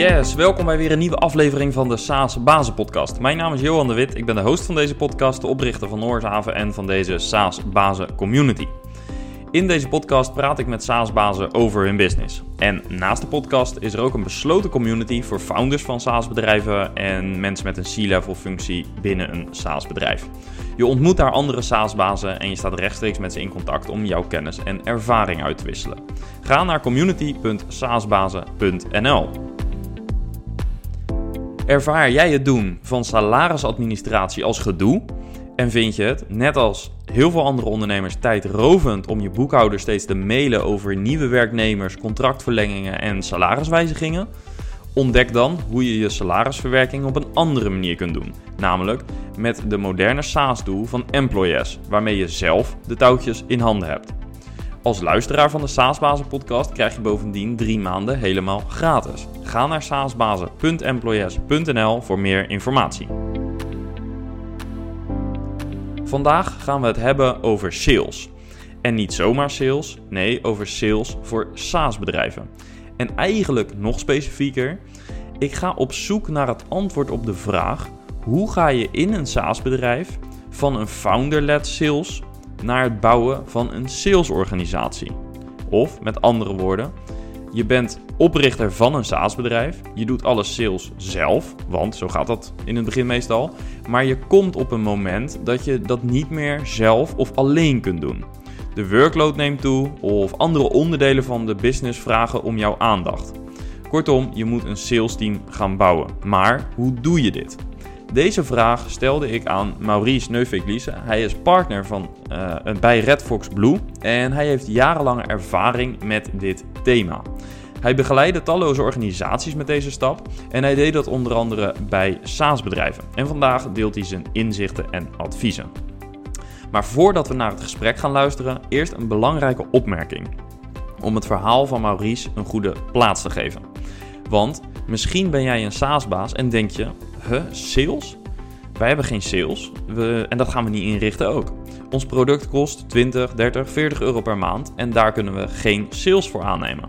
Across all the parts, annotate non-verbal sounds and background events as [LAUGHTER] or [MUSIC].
Yes, welkom bij weer een nieuwe aflevering van de SaaS Bazen Podcast. Mijn naam is Johan de Wit, ik ben de host van deze podcast, de oprichter van Noordshaven en van deze SaaS Bazen Community. In deze podcast praat ik met SaaS-bazen over hun business. En naast de podcast is er ook een besloten community voor founders van SaaS-bedrijven en mensen met een C-level functie binnen een SaaS-bedrijf. Je ontmoet daar andere SaaS-bazen en je staat rechtstreeks met ze in contact om jouw kennis en ervaring uit te wisselen. Ga naar community.saasbazen.nl. Ervaar jij het doen van salarisadministratie als gedoe? En vind je het, net als heel veel andere ondernemers, tijdrovend om je boekhouder steeds te mailen over nieuwe werknemers, contractverlengingen en salariswijzigingen? Ontdek dan hoe je je salarisverwerking op een andere manier kunt doen, namelijk met de moderne SaaS-tool van Employees, waarmee je zelf de touwtjes in handen hebt. Als luisteraar van de SaaSbazen podcast krijg je bovendien drie maanden helemaal gratis. Ga naar saasbazen.employees.nl voor meer informatie. Vandaag gaan we het hebben over sales. En niet zomaar sales, nee, over sales voor SaaS-bedrijven. En eigenlijk nog specifieker, ik ga op zoek naar het antwoord op de vraag: hoe ga je in een SaaS-bedrijf van een founder-led sales naar het bouwen van een salesorganisatie? Of met andere woorden, je bent oprichter van een SaaS-bedrijf. Je doet alle sales zelf, want zo gaat dat in het begin meestal. Maar je komt op een moment dat je dat niet meer zelf of alleen kunt doen. De workload neemt toe of andere onderdelen van de business vragen om jouw aandacht. Kortom, je moet een sales team gaan bouwen. Maar hoe doe je dit? Deze vraag stelde ik aan Maurice Neuvegliese. Hij is partner van, uh, bij Redfox Blue en hij heeft jarenlange ervaring met dit thema. Hij begeleidde talloze organisaties met deze stap en hij deed dat onder andere bij SaaS-bedrijven. En vandaag deelt hij zijn inzichten en adviezen. Maar voordat we naar het gesprek gaan luisteren, eerst een belangrijke opmerking. Om het verhaal van Maurice een goede plaats te geven. Want misschien ben jij een SaaS-baas en denk je, huh, sales? Wij hebben geen sales we, en dat gaan we niet inrichten ook. Ons product kost 20, 30, 40 euro per maand en daar kunnen we geen sales voor aannemen.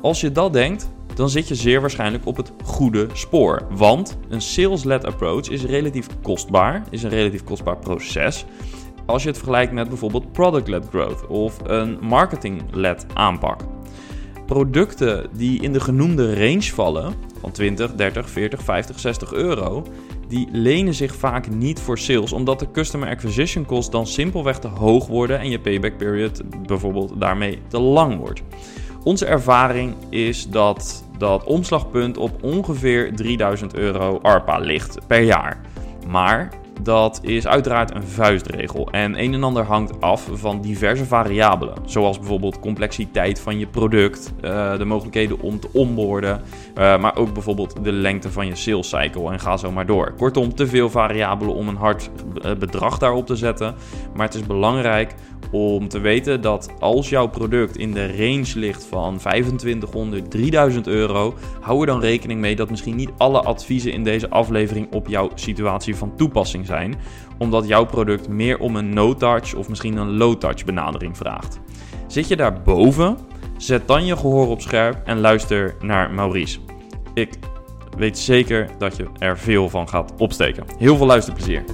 Als je dat denkt, dan zit je zeer waarschijnlijk op het goede spoor. Want een sales-led approach is relatief kostbaar, is een relatief kostbaar proces. Als je het vergelijkt met bijvoorbeeld product-led growth of een marketing-led aanpak. Producten die in de genoemde range vallen, van 20, 30, 40, 50, 60 euro, die lenen zich vaak niet voor sales, omdat de customer acquisition cost dan simpelweg te hoog worden en je payback period bijvoorbeeld daarmee te lang wordt. Onze ervaring is dat dat omslagpunt op ongeveer 3000 euro ARPA ligt per jaar. Maar dat is uiteraard een vuistregel en een en ander hangt af van diverse variabelen. Zoals bijvoorbeeld complexiteit van je product, uh, de mogelijkheden om te onboorden, uh, maar ook bijvoorbeeld de lengte van je sales cycle en ga zo maar door. Kortom, te veel variabelen om een hard eh, bedrag daarop te zetten. Maar het is belangrijk om te weten dat als jouw product in de range ligt van 2500, 3000 euro, hou er dan rekening mee dat misschien niet alle adviezen in deze aflevering op jouw situatie van toepassing zijn, omdat jouw product meer om een no-touch of misschien een low-touch benadering vraagt. Zit je daarboven? Zet dan je gehoor op scherp en luister naar Maurice. Ik weet zeker dat je er veel van gaat opsteken. Heel veel luisterplezier.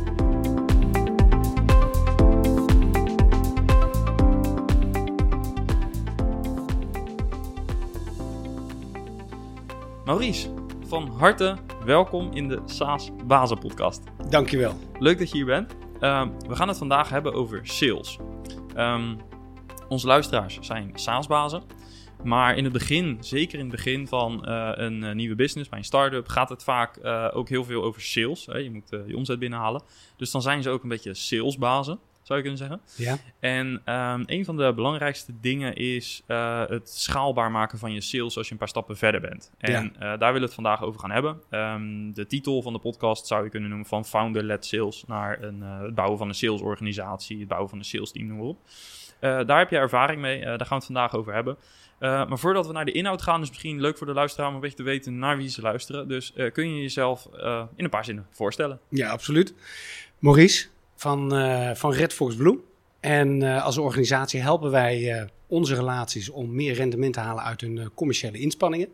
Maurice, van harte welkom in de SaaS Bazen podcast. Dankjewel. Leuk dat je hier bent. Uh, we gaan het vandaag hebben over sales. Um, onze luisteraars zijn SaaS-bazen. Maar in het begin, zeker in het begin van uh, een uh, nieuwe business, bij een start-up, gaat het vaak uh, ook heel veel over sales. Hè? Je moet je omzet binnenhalen. Dus dan zijn ze ook een beetje salesbazen zou je kunnen zeggen. Ja. En um, een van de belangrijkste dingen is uh, het schaalbaar maken van je sales als je een paar stappen verder bent. En ja. uh, daar willen we het vandaag over gaan hebben. Um, de titel van de podcast zou je kunnen noemen van founder-led sales naar een, uh, het bouwen van een salesorganisatie, het bouwen van een sales team, noem maar op. daar heb je ervaring mee, daar gaan we het vandaag over hebben. maar voordat we naar de inhoud gaan, is misschien leuk voor de luisteraar om een beetje te weten naar wie ze luisteren. Dus kun je jezelf in een paar zinnen voorstellen? Ja, absoluut. Maurice, van, uh, van Red Fox Blue. En uh, als organisatie helpen wij uh, onze relaties om meer rendement te halen uit hun commerciële inspanningen.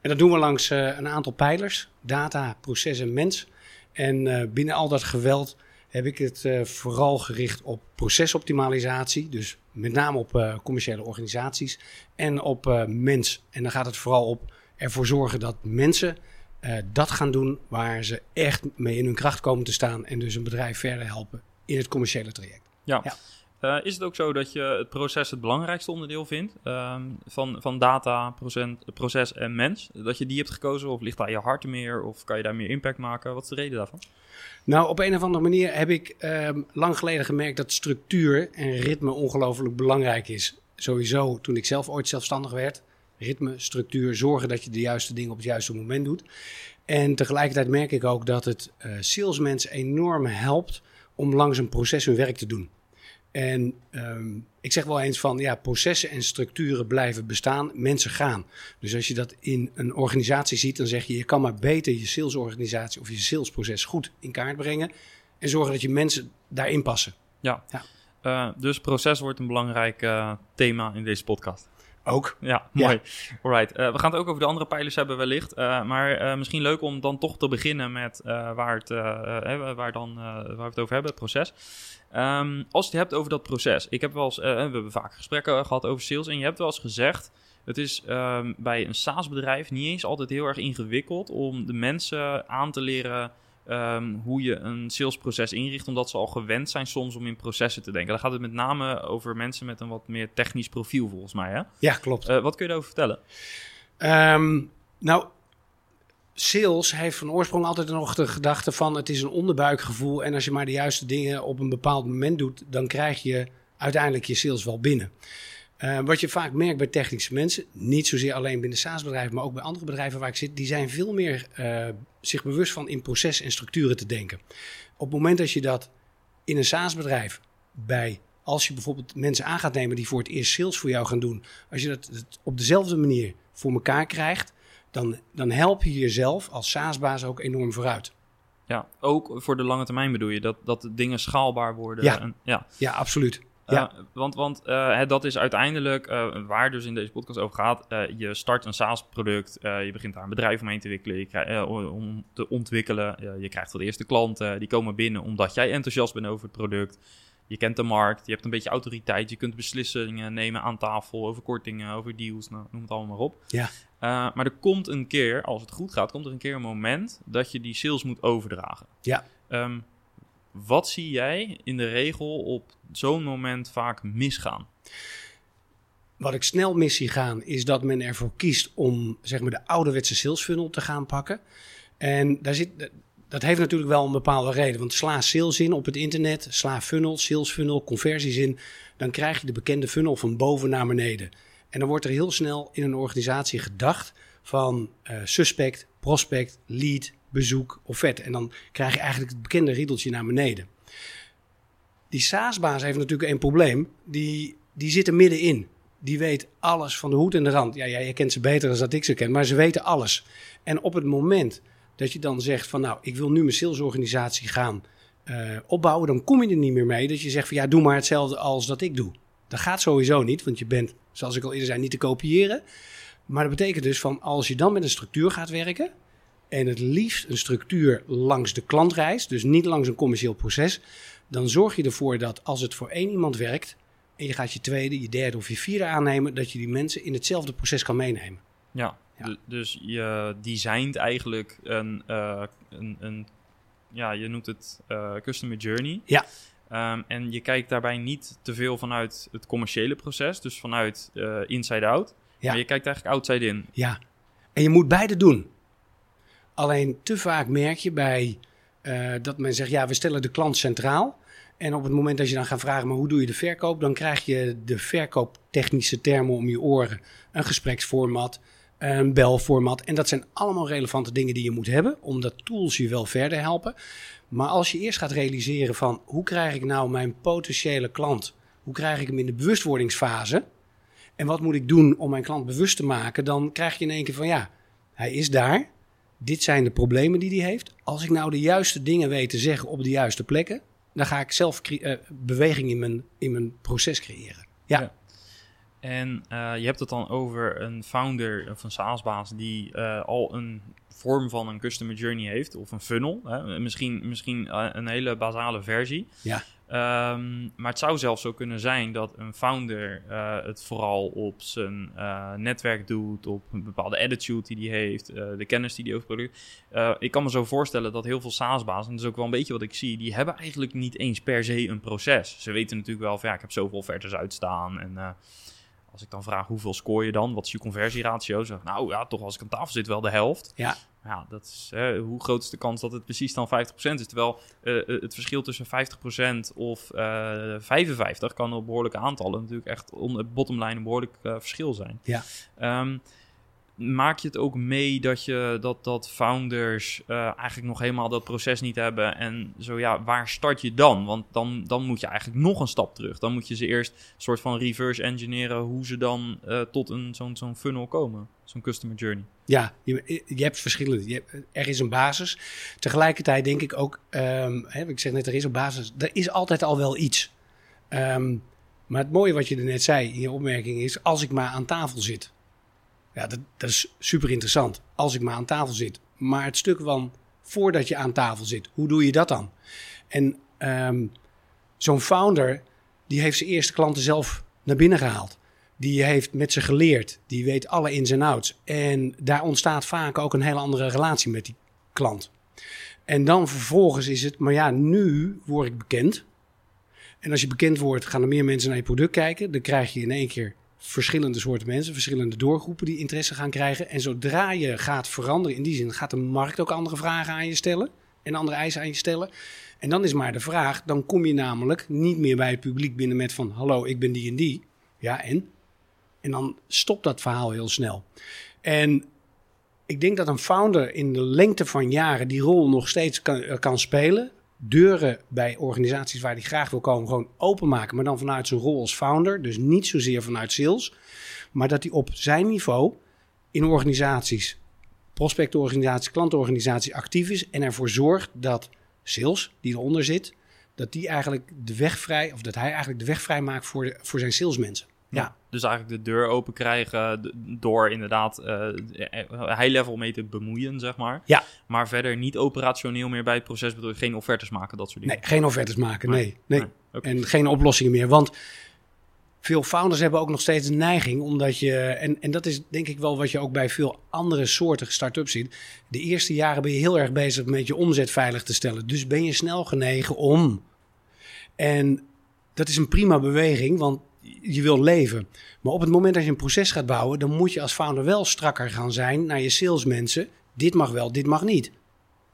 En dat doen we langs een aantal pijlers: data, proces en mens. En binnen al dat geweld heb ik het vooral gericht op procesoptimalisatie. Dus met name op commerciële organisaties en op mens. En dan gaat het vooral op ervoor zorgen dat mensen dat gaan doen waar ze echt mee in hun kracht komen te staan. En dus een bedrijf verder helpen in het commerciële traject. Ja. ja. Uh, is het ook zo dat je het proces het belangrijkste onderdeel vindt uh, van, van data, procent, proces en mens? Dat je die hebt gekozen of ligt daar je hart meer of kan je daar meer impact maken? Wat is de reden daarvan? Nou, op een of andere manier heb ik uh, lang geleden gemerkt dat structuur en ritme ongelooflijk belangrijk is. Sowieso toen ik zelf ooit zelfstandig werd. Ritme, structuur, zorgen dat je de juiste dingen op het juiste moment doet. En tegelijkertijd merk ik ook dat het uh, salesmensen enorm helpt om langs een proces hun werk te doen. En um, ik zeg wel eens van ja, processen en structuren blijven bestaan, mensen gaan. Dus als je dat in een organisatie ziet, dan zeg je je kan maar beter je salesorganisatie of je salesproces goed in kaart brengen en zorgen dat je mensen daarin passen. Ja, ja. Uh, dus proces wordt een belangrijk uh, thema in deze podcast. Ook. Ja, mooi. Ja. Alright. Uh, we gaan het ook over de andere pijlers hebben wellicht. Uh, maar uh, misschien leuk om dan toch te beginnen met waar, het, waar, dan, waar we het over hebben, het proces. Um, als je het hebt over dat proces. Ik heb wel eens, we hebben vaak gesprekken gehad over sales. En je hebt wel eens gezegd, het is um, bij een SaaS-bedrijf niet eens altijd heel erg ingewikkeld om de mensen aan te leren Um, hoe je een salesproces inricht, omdat ze al gewend zijn soms om in processen te denken. Dan gaat het met name over mensen met een wat meer technisch profiel, volgens mij. Hè? Ja, klopt. Uh, wat kun je daarover vertellen? Um, nou, sales heeft van oorsprong altijd nog de gedachte van het is een onderbuikgevoel. En als je maar de juiste dingen op een bepaald moment doet, dan krijg je uiteindelijk je sales wel binnen. Uh, wat je vaak merkt bij technische mensen, niet zozeer alleen binnen SaaS-bedrijven, maar ook bij andere bedrijven waar ik zit, die zijn veel meer uh, zich bewust van in proces en structuren te denken. Op het moment dat je dat in een SaaS-bedrijf bij, als je bijvoorbeeld mensen aan gaat nemen die voor het eerst sales voor jou gaan doen, als je dat op dezelfde manier voor elkaar krijgt, dan, dan help je jezelf als SaaS-baas ook enorm vooruit. Ja, ook voor de lange termijn bedoel je, dat, dat dingen schaalbaar worden. Ja, en, ja. ja absoluut. Ja. Uh, want want uh, dat is uiteindelijk uh, waar dus in deze podcast over gaat. je start een SaaS-product, je begint daar een bedrijf omheen te wikkelen, je krijg, om te ontwikkelen. je krijgt wel de eerste klanten, die komen binnen omdat jij enthousiast bent over het product. Je kent de markt, je hebt een beetje autoriteit, je kunt beslissingen nemen aan tafel over kortingen, over deals, nou, noem het allemaal maar op. Ja. maar er komt een keer, als het goed gaat, komt er een keer een moment dat je die sales moet overdragen. Ja. Um, wat zie jij in de regel op zo'n moment vaak misgaan? Wat ik snel mis zie gaan, is dat men ervoor kiest om zeg maar, de ouderwetse sales funnel te gaan pakken. En daar zit, dat heeft natuurlijk wel een bepaalde reden. Want sla sales in op het internet, sla funnel, sales funnel, conversies in. Dan krijg je de bekende funnel van boven naar beneden. En dan wordt er heel snel in een organisatie gedacht van uh, suspect, prospect, lead, bezoek, offerte. En dan krijg je eigenlijk het bekende riedeltje naar beneden. Die SaaS-baas heeft natuurlijk een probleem. Die, die zit er middenin. Die weet alles van de hoed en de rand. Ja, jij kent ze beter dan dat ik ze ken, maar ze weten alles. En op het moment dat je dan zegt van nou, ik wil nu mijn salesorganisatie gaan uh, opbouwen, dan kom je er niet meer mee. Dat je zegt van ja, doe maar hetzelfde als dat ik doe. Dat gaat sowieso niet, want je bent, zoals ik al eerder zei, niet te kopiëren. Maar dat betekent dus van als je dan met een structuur gaat werken, en het liefst een structuur langs de klantreis, dus niet langs een commercieel proces, dan zorg je ervoor dat als het voor één iemand werkt en je gaat je tweede, je derde of je vierde aannemen, dat je die mensen in hetzelfde proces kan meenemen. Ja, ja. dus je designt eigenlijk een, uh, een, een, ja, je noemt het uh, customer journey. Ja. Um, en je kijkt daarbij niet te veel vanuit het commerciële proces, dus vanuit uh, inside out. Ja. Maar je kijkt eigenlijk outside in. Ja. En je moet beide doen. Alleen te vaak merk je bij uh, dat men zegt, ja, we stellen de klant centraal. En op het moment dat je dan gaat vragen, maar hoe doe je de verkoop? Dan krijg je de verkooptechnische termen om je oren. Een gespreksformat, een belformat. En dat zijn allemaal relevante dingen die je moet hebben, omdat tools je wel verder helpen. Maar als je eerst gaat realiseren van, hoe krijg ik nou mijn potentiële klant? Hoe krijg ik hem in de bewustwordingsfase? En wat moet ik doen om mijn klant bewust te maken? Dan krijg je in één keer van, ja, hij is daar dit zijn de problemen die hij heeft. Als ik nou de juiste dingen weet te zeggen op de juiste plekken, dan ga ik zelf uh, beweging in mijn, in mijn proces creëren. Ja. En uh, je hebt het dan over een founder of een SaaS-baas die uh, al een vorm van een customer journey heeft of een funnel. Hè? Misschien, misschien een hele basale versie. Ja. Um, maar het zou zelfs zo kunnen zijn dat een founder het vooral op zijn netwerk doet, op een bepaalde attitude die hij heeft, de kennis die hij over product. ik kan me zo voorstellen dat heel veel SaaS-bazen, en dat is ook wel een beetje wat ik zie, die hebben eigenlijk niet eens per se een proces. Ze weten natuurlijk wel van ja, ik heb zoveel offertes uitstaan en als ik dan vraag hoeveel scoor je dan, wat is je conversieratio? Zeg nou ja, toch als ik aan tafel zit wel de helft. Ja. Ja, dat is, hoe groot is de kans dat het precies dan 50% is? Terwijl uh, het verschil tussen 50% of uh, 55 kan op behoorlijke aantallen natuurlijk echt on bottomline een behoorlijk verschil zijn. Ja. Um, maak je het ook mee dat, je, dat, dat founders uh, eigenlijk nog helemaal dat proces niet hebben? En zo ja, waar start je dan? Want dan, dan moet je eigenlijk nog een stap terug. Dan moet je ze eerst een soort van reverse engineeren hoe ze dan uh, tot een, zo'n, zo'n funnel komen. Zo'n customer journey. Ja, je, je hebt verschillende. Je hebt, er is een basis. Tegelijkertijd denk ik ook, um, hè, ik zeg net, er is een basis. Er is altijd al wel iets. Um, maar het mooie wat je er net zei in je opmerking is, als ik maar aan tafel zit. Ja, dat, dat is super interessant. Als ik maar aan tafel zit. Maar het stuk van voordat je aan tafel zit, hoe doe je dat dan? En um, zo'n founder, die heeft zijn eerste klanten zelf naar binnen gehaald. Die heeft met ze geleerd. Die weet alle ins en outs. En daar ontstaat vaak ook een hele andere relatie met die klant. En dan vervolgens is het, maar ja, nu word ik bekend. En als je bekend wordt, gaan er meer mensen naar je product kijken. Dan krijg je in één keer verschillende soorten mensen, verschillende doorgroepen die interesse gaan krijgen. En zodra je gaat veranderen, in die zin gaat de markt ook andere vragen aan je stellen en andere eisen aan je stellen. En dan is maar de vraag, dan kom je namelijk niet meer bij het publiek binnen met van hallo, ik ben die en die. Ja, en? En dan stopt dat verhaal heel snel. En ik denk dat een founder in de lengte van jaren die rol nog steeds kan, kan spelen deuren bij organisaties waar hij graag wil komen gewoon openmaken. Maar dan vanuit zijn rol als founder. Dus niet zozeer vanuit sales. Maar dat hij op zijn niveau in organisaties, prospectorganisaties, klantorganisaties actief is. En ervoor zorgt dat sales, die eronder zit, dat die eigenlijk de weg vrij, of dat hij eigenlijk de weg vrij maakt voor, voor zijn salesmensen. Ja. Dus eigenlijk de deur open krijgen door inderdaad uh, high level mee te bemoeien, zeg maar. Ja. Maar verder niet operationeel meer bij het proces, bedoel geen offertes maken, dat soort dingen. Nee, geen offertes maken, nee. nee. nee. Okay. En geen oplossingen meer. Want veel founders hebben ook nog steeds een neiging, omdat je, en, en dat is denk ik wel wat je ook bij veel andere soorten start-ups ziet. De eerste jaren ben je heel erg bezig met je omzet veilig te stellen. Dus ben je snel genegen om. En dat is een prima beweging, want je wil leven. Maar op het moment dat je een proces gaat bouwen, dan moet je als founder wel strakker gaan zijn naar je salesmensen. Dit mag wel, dit mag niet.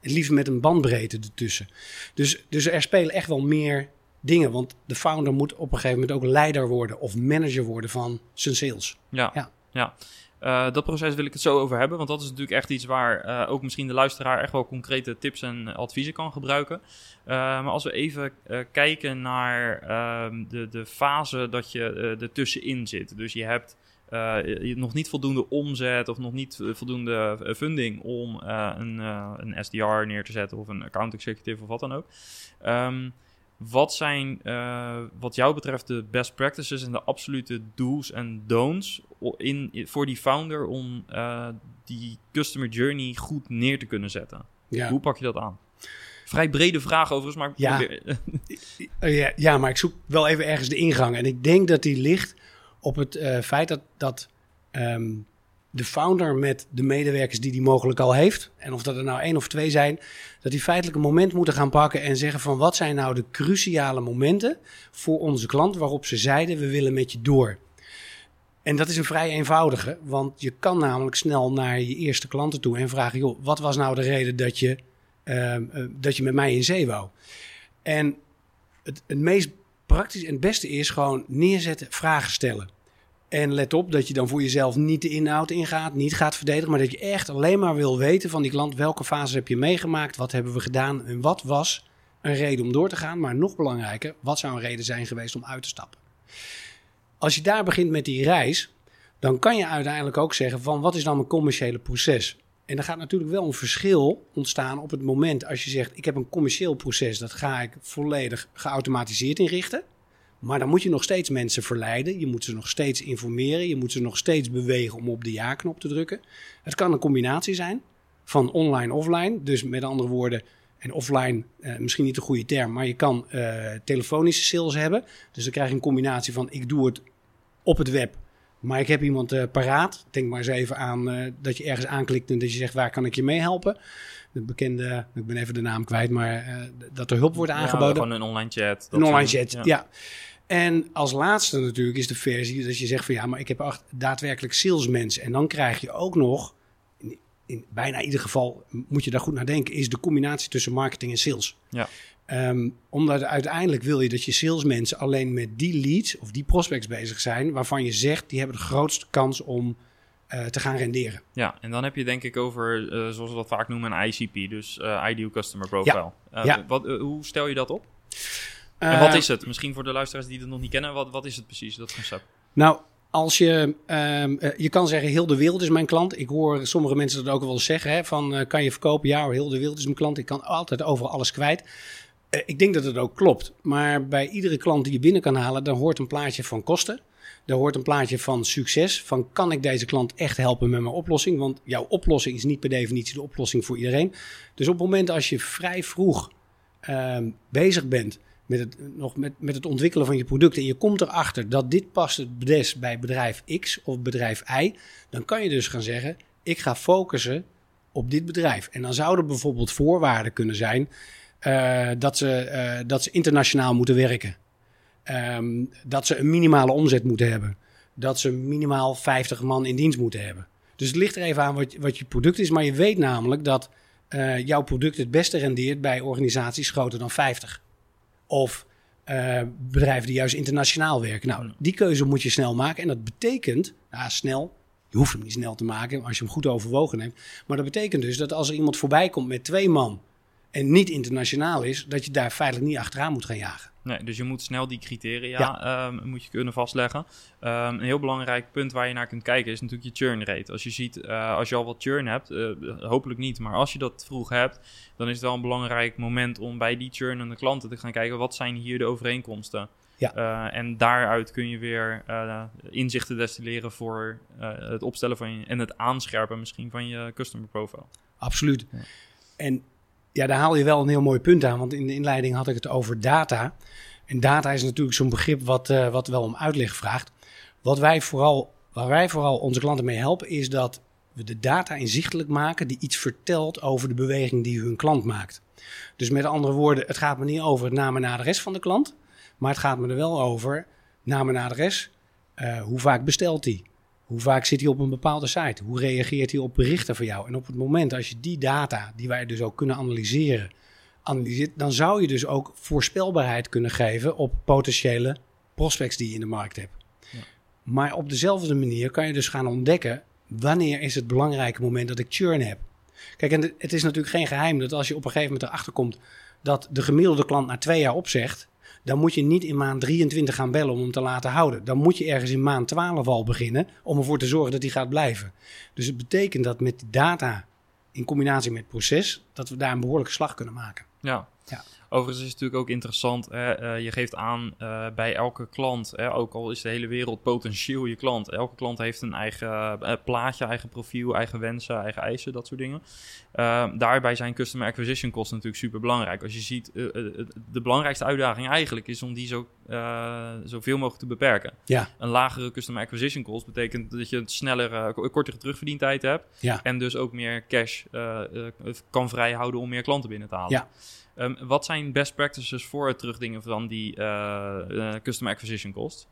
Het liefst met een bandbreedte ertussen. Dus, dus er spelen echt wel meer dingen. Want de founder moet op een gegeven moment ook leider worden of manager worden van zijn sales. Ja, ja. ja. Uh, dat proces wil ik het zo over hebben, want dat is natuurlijk echt iets waar uh, ook misschien de luisteraar echt wel concrete tips en adviezen kan gebruiken. Uh, maar als we even kijken naar ehm, de, de fase dat je er tussenin zit. Dus je hebt nog niet voldoende omzet of nog niet voldoende funding om een, een SDR neer te zetten of een account executive of wat dan ook. Um, wat zijn, wat jou betreft, de best practices en de absolute do's en don'ts in, voor die founder om uh, die customer journey goed neer te kunnen zetten? Ja. Hoe pak je dat aan? Vrij brede vraag overigens, maar... Ja. [LAUGHS] ja, ja, maar ik zoek wel even ergens de ingang. En ik denk dat die ligt op het uh, feit dat, dat um, de founder met de medewerkers die die mogelijk al heeft, en of dat er nou één of twee zijn, dat die feitelijk een moment moeten gaan pakken en zeggen van wat zijn nou de cruciale momenten voor onze klant waarop ze zeiden we willen met je door. En dat is een vrij eenvoudige, want je kan namelijk snel naar je eerste klanten toe en vragen, joh, wat was nou de reden dat je, uh, uh, dat je met mij in zee wou? En het, het meest praktisch en het beste is gewoon neerzetten, vragen stellen. En let op dat je dan voor jezelf niet de inhoud ingaat, niet gaat verdedigen, maar dat je echt alleen maar wil weten van die klant welke fases heb je meegemaakt, wat hebben we gedaan en wat was een reden om door te gaan. Maar nog belangrijker, wat zou een reden zijn geweest om uit te stappen? Als je daar begint met die reis, dan kan je uiteindelijk ook zeggen van wat is dan mijn commerciële proces? En er gaat natuurlijk wel een verschil ontstaan op het moment als je zegt ik heb een commercieel proces, dat ga ik volledig geautomatiseerd inrichten. Maar dan moet je nog steeds mensen verleiden. Je moet ze nog steeds informeren. Je moet ze nog steeds bewegen om op de ja-knop te drukken. Het kan een combinatie zijn van online offline. Dus met andere woorden, en offline eh, misschien niet de goede term, maar je kan uh, telefonische sales hebben. Dus dan krijg je een combinatie van ik doe het op het web, maar ik heb iemand uh, paraat. Denk maar eens even aan dat je ergens aanklikt en dat je zegt waar kan ik je mee helpen. De bekende, ik ben even de naam kwijt, maar dat er hulp wordt aangeboden. Ja, gewoon een online chat. Een online chat, ja. ja. En als laatste natuurlijk is de versie dat je zegt van ja, maar ik heb echt daadwerkelijk salesmensen. En dan krijg je ook nog in bijna ieder geval moet je daar goed naar denken, is de combinatie tussen marketing en sales. Ja. Um, omdat uiteindelijk wil je dat je salesmensen alleen met die leads of die prospects bezig zijn, waarvan je zegt die hebben de grootste kans om uh, te gaan renderen. Ja, en dan heb je denk ik over, uh, zoals we dat vaak noemen, een ICP, dus uh, Ideal Customer Profile. Ja. ja. Wat, hoe stel je dat op? en wat is het? Misschien voor de luisteraars die het nog niet kennen, wat, wat is het precies, dat concept? Nou, als je, um, je kan zeggen, heel de wereld is mijn klant. Ik hoor sommige mensen dat ook wel eens zeggen. Hè, van, kan je verkopen? Ja heel de wereld is mijn klant. Ik kan altijd overal alles kwijt. Uh, ik denk dat het ook klopt. Maar bij iedere klant die je binnen kan halen, dan hoort een plaatje van kosten. Daar hoort een plaatje van succes. Van kan ik deze klant echt helpen met mijn oplossing? Want jouw oplossing is niet per definitie de oplossing voor iedereen. Dus op het moment als je vrij vroeg uh, bezig bent met het, nog met, met het ontwikkelen van je product en je komt erachter dat dit past het best bij bedrijf X of bedrijf Y, dan kan je dus gaan zeggen: ik ga focussen op dit bedrijf. En dan zouden bijvoorbeeld voorwaarden kunnen zijn uh, dat, ze, uh, dat ze internationaal moeten werken. Um, dat ze een minimale omzet moeten hebben. Dat ze minimaal 50 man in dienst moeten hebben. Dus het ligt er even aan wat, wat je product is. Maar je weet namelijk dat uh, jouw product het beste rendeert bij organisaties groter dan 50. Of uh, bedrijven die juist internationaal werken. Nou, die keuze moet je snel maken. En dat betekent, nou, snel, je hoeft hem niet snel te maken als je hem goed overwogen hebt. Maar dat betekent dus dat als er iemand voorbij komt met twee man en niet internationaal is, dat je daar feitelijk niet achteraan moet gaan jagen. Nee, dus je moet snel die criteria ja. um, moet je kunnen vastleggen. Um, een heel belangrijk punt waar je naar kunt kijken is natuurlijk je churn rate. Als je ziet, uh, als je al wat churn hebt, uh, hopelijk niet, maar als je dat vroeg hebt, dan is het wel een belangrijk moment om bij die churnende klanten te gaan kijken, wat zijn hier de overeenkomsten? Ja. Uh, en daaruit kun je weer inzichten destilleren voor het opstellen van je en het aanscherpen misschien van je customer profile. Absoluut. Ja. En ja, daar haal je wel een heel mooi punt aan. Want in de inleiding had ik het over data. En data is natuurlijk zo'n begrip wat, uh, wat wel om uitleg vraagt. Wat wij vooral, waar wij vooral onze klanten mee helpen, is dat we de data inzichtelijk maken die iets vertelt over de beweging die hun klant maakt. Dus met andere woorden, het gaat me niet over het naam en adres van de klant. Maar het gaat me er wel over naam en adres. Uh, hoe vaak bestelt hij? Hoe vaak zit hij op een bepaalde site? Hoe reageert hij op berichten van jou? En op het moment als je die data, die wij dus ook kunnen analyseren, analyseert, dan zou je dus ook voorspelbaarheid kunnen geven op potentiële prospects die je in de markt hebt. Ja. Maar op dezelfde manier kan je dus gaan ontdekken wanneer is het belangrijke moment dat ik churn heb. Kijk, en het is natuurlijk geen geheim dat als je op een gegeven moment erachter komt dat de gemiddelde klant na twee jaar opzegt, dan moet je niet in maand 23 gaan bellen om hem te laten houden. Dan moet je ergens in maand 12 al beginnen om ervoor te zorgen dat hij gaat blijven. Dus het betekent dat met data in combinatie met proces, dat we daar een behoorlijke slag kunnen maken. Ja. Ja. Overigens is het natuurlijk ook interessant, hè, uh, je geeft aan uh, bij elke klant, hè, ook al is de hele wereld potentieel je klant, elke klant heeft een eigen uh, plaatje, eigen profiel, eigen wensen, eigen eisen, dat soort dingen. daarbij zijn customer acquisition costs natuurlijk super belangrijk. Als je ziet, de belangrijkste uitdaging eigenlijk is om die zo, zoveel mogelijk te beperken. Ja. Een lagere customer acquisition cost betekent dat je een snellere, kortere terugverdientijd hebt ja. en dus ook meer cash kan vrijhouden om meer klanten binnen te halen. Ja. Um, wat zijn best practices voor het terugdingen van die uh, customer acquisition cost?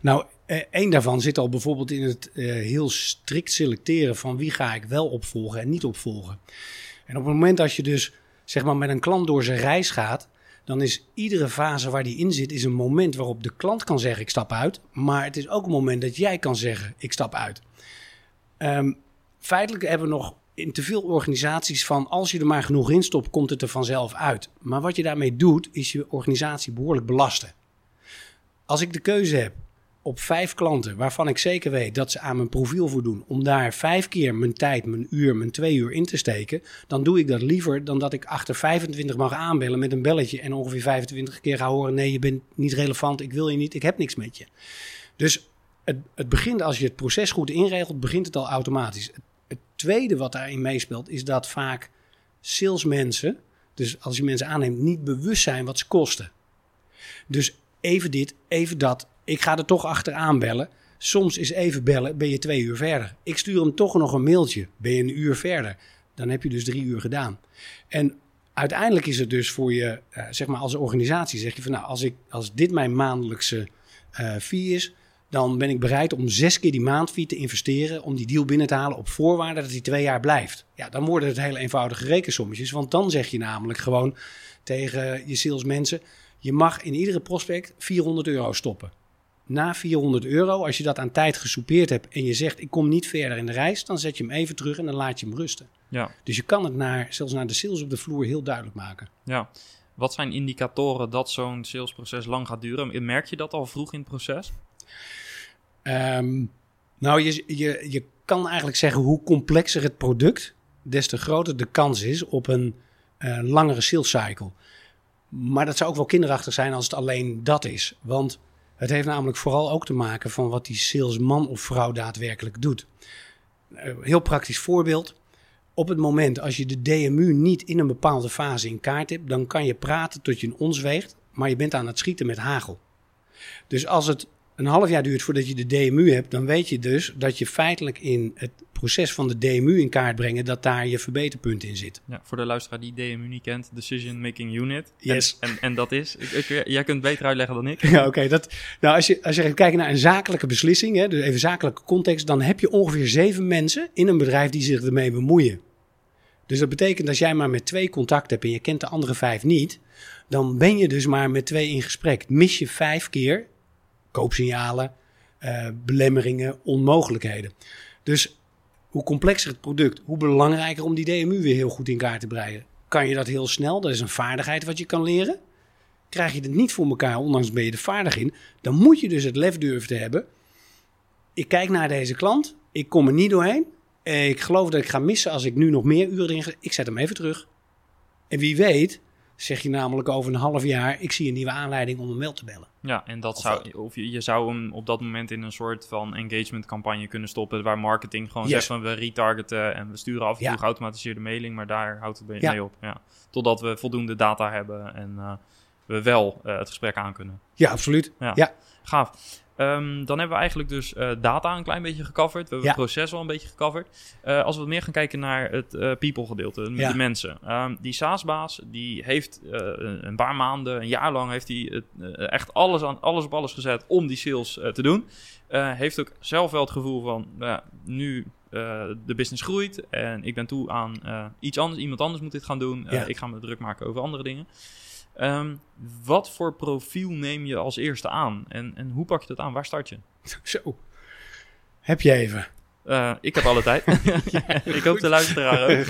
Nou, één daarvan zit al bijvoorbeeld in het heel strikt selecteren van wie ga ik wel opvolgen en niet opvolgen. En op het moment dat je dus zeg maar met een klant door zijn reis gaat, dan is iedere fase waar die in zit, is een moment waarop de klant kan zeggen ik stap uit. Maar het is ook een moment dat jij kan zeggen ik stap uit. Um, feitelijk hebben we nog in te veel organisaties van als je er maar genoeg in stopt, komt het er vanzelf uit. Maar wat je daarmee doet, is je organisatie behoorlijk belasten. Als ik de keuze heb op vijf klanten waarvan ik zeker weet dat ze aan mijn profiel voldoen, om daar vijf keer mijn tijd, mijn uur, mijn twee uur in te steken, dan doe ik dat liever dan dat ik achter 25 mag aanbellen met een belletje en ongeveer 25 keer ga horen: nee, je bent niet relevant, ik wil je niet, ik heb niks met je. Dus het, het begint als je het proces goed inregelt, begint het al automatisch. Het, tweede wat daarin meespeelt is dat vaak salesmensen, dus als je mensen aanneemt, niet bewust zijn wat ze kosten. Dus even dit, even dat. Ik ga er toch achteraan bellen. Soms is even bellen, ben je twee uur verder. Ik stuur hem toch nog een mailtje, ben je een uur verder. Dan heb je dus drie uur gedaan. En uiteindelijk is het dus voor je, uh, zeg maar als organisatie, zeg je van nou, als, ik, als dit mijn maandelijkse uh, fee is, dan ben ik bereid om zes keer die maandfee te investeren om die deal binnen te halen op voorwaarde dat die twee jaar blijft. Ja, dan worden het hele eenvoudige rekensommetjes, want dan zeg je namelijk gewoon tegen je salesmensen, je mag in iedere prospect 400 euro stoppen. Na 400 euro, als je dat aan tijd gesoupeerd hebt en je zegt ik kom niet verder in de reis, dan zet je hem even terug en dan laat je hem rusten. Ja. Dus je kan het naar, zelfs naar de sales op de vloer heel duidelijk maken. Ja. Wat zijn indicatoren dat zo'n salesproces lang gaat duren? Merk je dat al vroeg in het proces? Um, nou, je, je, je kan eigenlijk zeggen hoe complexer het product, des te groter de kans is op een uh, langere sales cycle. Maar dat zou ook wel kinderachtig zijn als het alleen dat is. Want het heeft namelijk vooral ook te maken van wat die salesman of vrouw daadwerkelijk doet. Uh, heel praktisch voorbeeld. Op het moment als je de DMU niet in een bepaalde fase in kaart hebt, dan kan je praten tot je een ons weegt, maar je bent aan het schieten met hagel. Dus als het een half jaar duurt voordat je de DMU hebt, dan weet je dus dat je feitelijk in het proces van de DMU in kaart brengen, dat daar je verbeterpunt in zit. Ja, voor de luisteraar die DMU niet kent, Decision Making Unit. Yes. En, en, en dat is, ik, ik, jij kunt beter uitleggen dan ik. [LAUGHS] Ja, oké. dat nou, als je, als je kijkt naar een zakelijke beslissing, hè, dus even zakelijke context, dan heb je ongeveer zeven mensen in een bedrijf die zich ermee bemoeien. Dus dat betekent dat als jij maar met twee contact hebt en je kent de andere vijf niet, dan ben je dus maar met twee in gesprek. Mis je vijf keer koopsignalen, uh, belemmeringen, onmogelijkheden. Dus hoe complexer het product, hoe belangrijker om die DMU weer heel goed in kaart te breien. Kan je dat heel snel? Dat is een vaardigheid wat je kan leren. Krijg je het niet voor elkaar, ondanks ben je er vaardig in, dan moet je dus het lef durven te hebben. Ik kijk naar deze klant, ik kom er niet doorheen. Ik geloof dat ik ga missen als ik nu nog meer uren erin ga. Ik zet hem even terug. En wie weet, zeg je namelijk over een half jaar: ik zie een nieuwe aanleiding om hem wel te bellen. Ja, en dat zou, of je, je zou hem op dat moment in een soort van engagement campagne kunnen stoppen, waar marketing gewoon yes. zegt van we retargeten en we sturen af en toe ja. geautomatiseerde mailing, maar daar houdt het ja. mee op. Ja. Totdat we voldoende data hebben en uh, we wel uh, het gesprek aan kunnen. Ja, absoluut. Ja, ja. gaaf. Um, dan hebben we eigenlijk dus uh, data een klein beetje gecoverd. We hebben ja. het proces wel een beetje gecoverd. Uh, als we meer gaan kijken naar het uh, people gedeelte, ja. de mensen. Um, die SaaS-baas, die heeft een paar maanden, een jaar lang, heeft hij echt alles, aan, alles op alles gezet om die sales te doen. heeft ook zelf wel het gevoel van, nu de business groeit en ik ben toe aan iets anders. Iemand anders moet dit gaan doen. Ja. Ik ga me druk maken over andere dingen. Um, wat voor profiel neem je als eerste aan? En, en hoe pak je dat aan? Waar start je? [LAUGHS] Zo. Heb je even? Uh, ik heb alle tijd. [LAUGHS] [LAUGHS] ik hoop de luisteraar ook.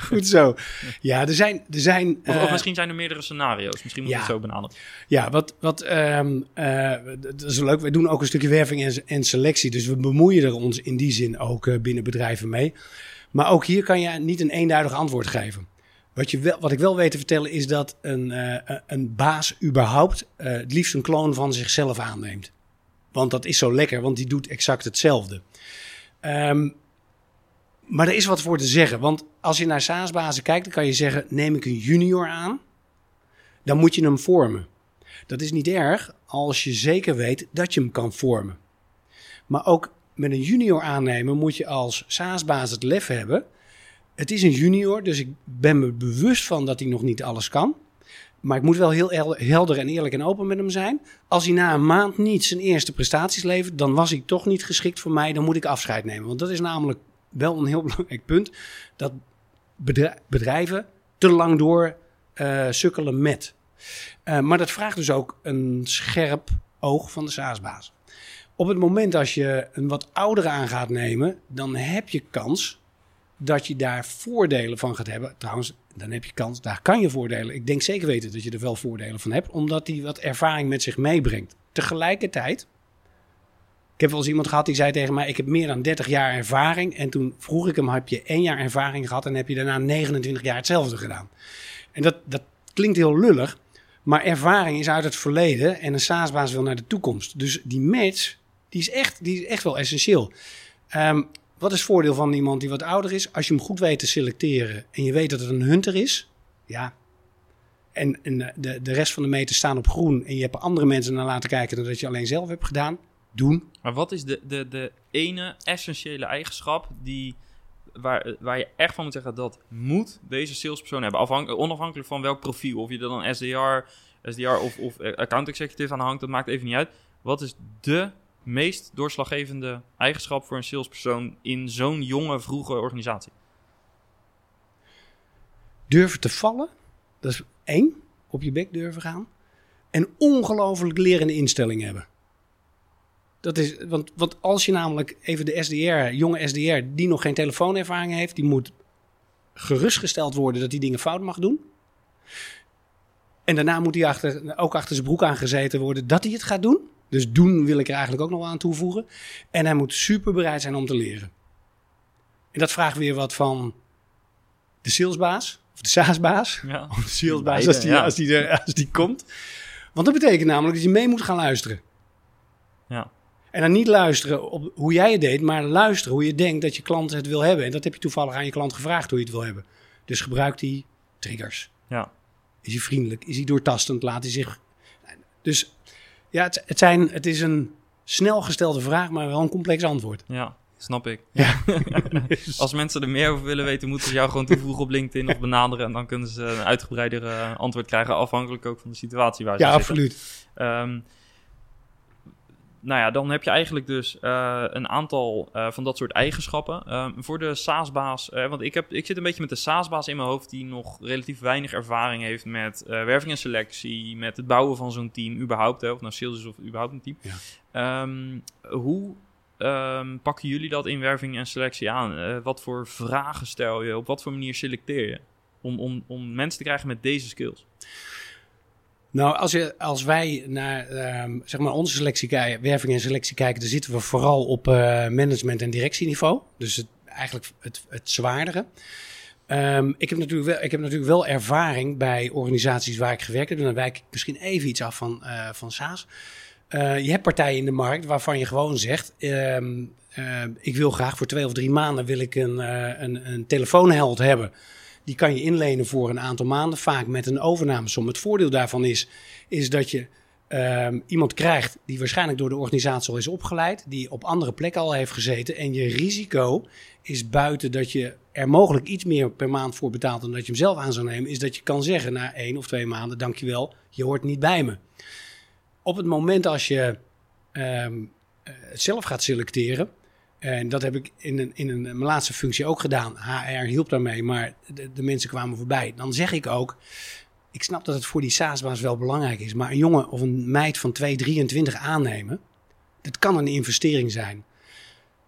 Goed zo. Ja, er zijn... Er zijn of, uh, of, misschien zijn er meerdere scenario's. Misschien moet je het zo benaderen. Ja, wat... wat um, uh, dat is leuk. We doen ook een stukje werving en, en, selectie. Dus we bemoeien er ons in die zin ook binnen bedrijven mee. Maar ook hier kan je niet een eenduidig antwoord geven. Wat, je wel, wat ik wel weet te vertellen is dat een, uh, een baas überhaupt uh, het liefst een kloon van zichzelf aanneemt. Want dat is zo lekker, want die doet exact hetzelfde. Um, maar er is wat voor te zeggen. Want als je naar SaaS-bazen kijkt, dan kan je zeggen: neem ik een junior aan, dan moet je hem vormen. Dat is niet erg als je zeker weet dat je hem kan vormen. Maar ook met een junior aannemen moet je als SaaS-baas het lef hebben het is een junior, dus ik ben me bewust van dat hij nog niet alles kan. Maar ik moet wel heel helder en eerlijk en open met hem zijn. Als hij na een maand niet zijn eerste prestaties levert, dan was hij toch niet geschikt voor mij. Dan moet ik afscheid nemen. Want dat is namelijk wel een heel [LAUGHS] belangrijk punt. Dat bedrijven te lang door uh, sukkelen met. Uh, maar dat vraagt dus ook een scherp oog van de SaaS-baas. Op het moment als je een wat oudere aan gaat nemen, dan heb je kans dat je daar voordelen van gaat hebben. Trouwens, dan heb je kans, daar kan je voordelen. Ik denk zeker weten dat je er wel voordelen van hebt, omdat hij wat ervaring met zich meebrengt. Tegelijkertijd Ik heb wel eens iemand gehad die zei tegen mij: Ik heb meer dan 30 jaar ervaring. En toen vroeg ik hem: Heb je één jaar ervaring gehad en heb je daarna 29 jaar hetzelfde gedaan? En dat, dat klinkt heel lullig, maar ervaring is uit het verleden en een SaaS-baas wil naar de toekomst. Dus die match, die is echt, die is echt wel essentieel. Ehm, wat is het voordeel van iemand die wat ouder is? Als je hem goed weet te selecteren en je weet dat het een hunter is, ja. En, en de, de rest van de meters staan op groen en je hebt andere mensen naar laten kijken dan dat je alleen zelf hebt gedaan, doen. Maar wat is de, de, de ene essentiële eigenschap die, waar, waar je echt van moet zeggen dat moet deze salespersoon hebben? Afhank, onafhankelijk van welk profiel. Of je er dan SDR, SDR of, of account executive aan hangt, dat maakt even niet uit. Wat is de meest doorslaggevende eigenschap voor een salespersoon in zo'n jonge, vroege organisatie? Durven te vallen, dat is één, op je bek durven gaan. En ongelooflijk lerende instelling hebben. Dat is, want, als je namelijk even de SDR, jonge SDR, die nog geen telefoonervaring heeft, die moet gerustgesteld worden dat die dingen fout mag doen. En daarna moet hij achter, ook achter zijn broek aangezeten worden dat hij het gaat doen. Dus doen wil ik er eigenlijk ook nog aan toevoegen. En hij moet super bereid zijn om te leren. En dat vraagt weer wat van de salesbaas, of de SaaSbaas. Ja. Of de salesbaas als die, als, die er, als die komt. Want dat betekent namelijk dat je mee moet gaan luisteren. Ja. En dan niet luisteren op hoe jij het deed, maar luisteren hoe je denkt dat je klant het wil hebben. En dat heb je toevallig aan je klant gevraagd hoe je het wil hebben. Dus gebruikt hij triggers. Ja. Is hij vriendelijk? Is hij doortastend? Laat hij zich. Dus ja, het, het, zijn, het is een snel gestelde vraag, maar wel een complex antwoord. Ja, snap ik. Ja. [LAUGHS] [LAUGHS] Als mensen er meer over willen weten, moeten ze jou gewoon toevoegen op LinkedIn of benaderen. En dan kunnen ze een uitgebreider uh, antwoord krijgen, afhankelijk ook van de situatie waar ze ja, zitten. absoluut. Um, nou ja, dan heb je eigenlijk dus uh, een aantal uh, van dat soort eigenschappen. Uh, voor de SaaS-baas, want ik, heb, ik zit een beetje met de SaaS-baas in mijn hoofd... die nog relatief weinig ervaring heeft met werving en selectie... met het bouwen van zo'n team, überhaupt. Hè, of nou sales is of überhaupt een team. Ja. Um, hoe um, pakken jullie dat in werving en selectie aan? wat voor vragen stel je? Op wat voor manier selecteer je? Om, om, om mensen te krijgen met deze skills? Nou, als, je, als wij naar um, zeg maar onze selectie werving en selectie kijken, dan zitten we vooral op uh, management- en directieniveau. Dus het, eigenlijk het, het zwaardere. Um, ik, heb natuurlijk wel, ik heb natuurlijk wel ervaring bij organisaties waar ik gewerkt heb. En dan wijk ik misschien even iets af van, uh, van SaaS. Uh, je hebt partijen in de markt waarvan je gewoon zegt: um, Ik wil graag voor twee of drie maanden wil ik een, een, een telefoonheld hebben. Die kan je inlenen voor een aantal maanden, vaak met een overnamesom. Het voordeel daarvan is, is dat je um, iemand krijgt die waarschijnlijk door de organisatie al is opgeleid, die op andere plekken al heeft gezeten. En je risico is buiten dat je er mogelijk iets meer per maand voor betaalt dan dat je hem zelf aan zou nemen, is dat je kan zeggen na één of twee maanden, dankjewel, je hoort niet bij me. Op het moment als je um, het zelf gaat selecteren, en dat heb ik in, een, in een, mijn laatste functie ook gedaan. HR hielp daarmee, maar de, de, mensen kwamen voorbij. Dan zeg ik ook, ik snap dat het voor die SaaS-baas wel belangrijk is. Maar een jongen of een meid van 2, 23 aannemen, dat kan een investering zijn.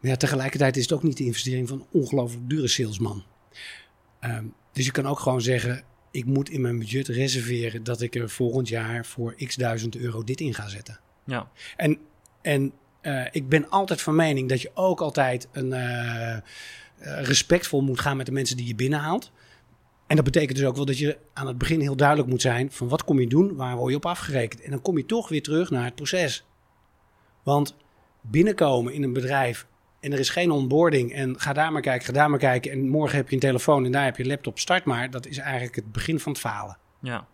Maar ja, tegelijkertijd is het ook niet de investering van een ongelooflijk dure salesman. Um, dus je kan ook gewoon zeggen, ik moet in mijn budget reserveren dat ik er volgend jaar voor x duizend euro dit in ga zetten. Ja. En, en uh, ik ben altijd van mening dat je ook altijd een, uh, respectvol moet gaan met de mensen die je binnenhaalt. En dat betekent dus ook wel dat je aan het begin heel duidelijk moet zijn van wat kom je doen, waar word je op afgerekend. En dan kom je toch weer terug naar het proces. Want binnenkomen in een bedrijf en er is geen onboarding en ga daar maar kijken, ga daar maar kijken en morgen heb je een telefoon en daar heb je een laptop, start maar. Dat is eigenlijk het begin van het falen. Ja.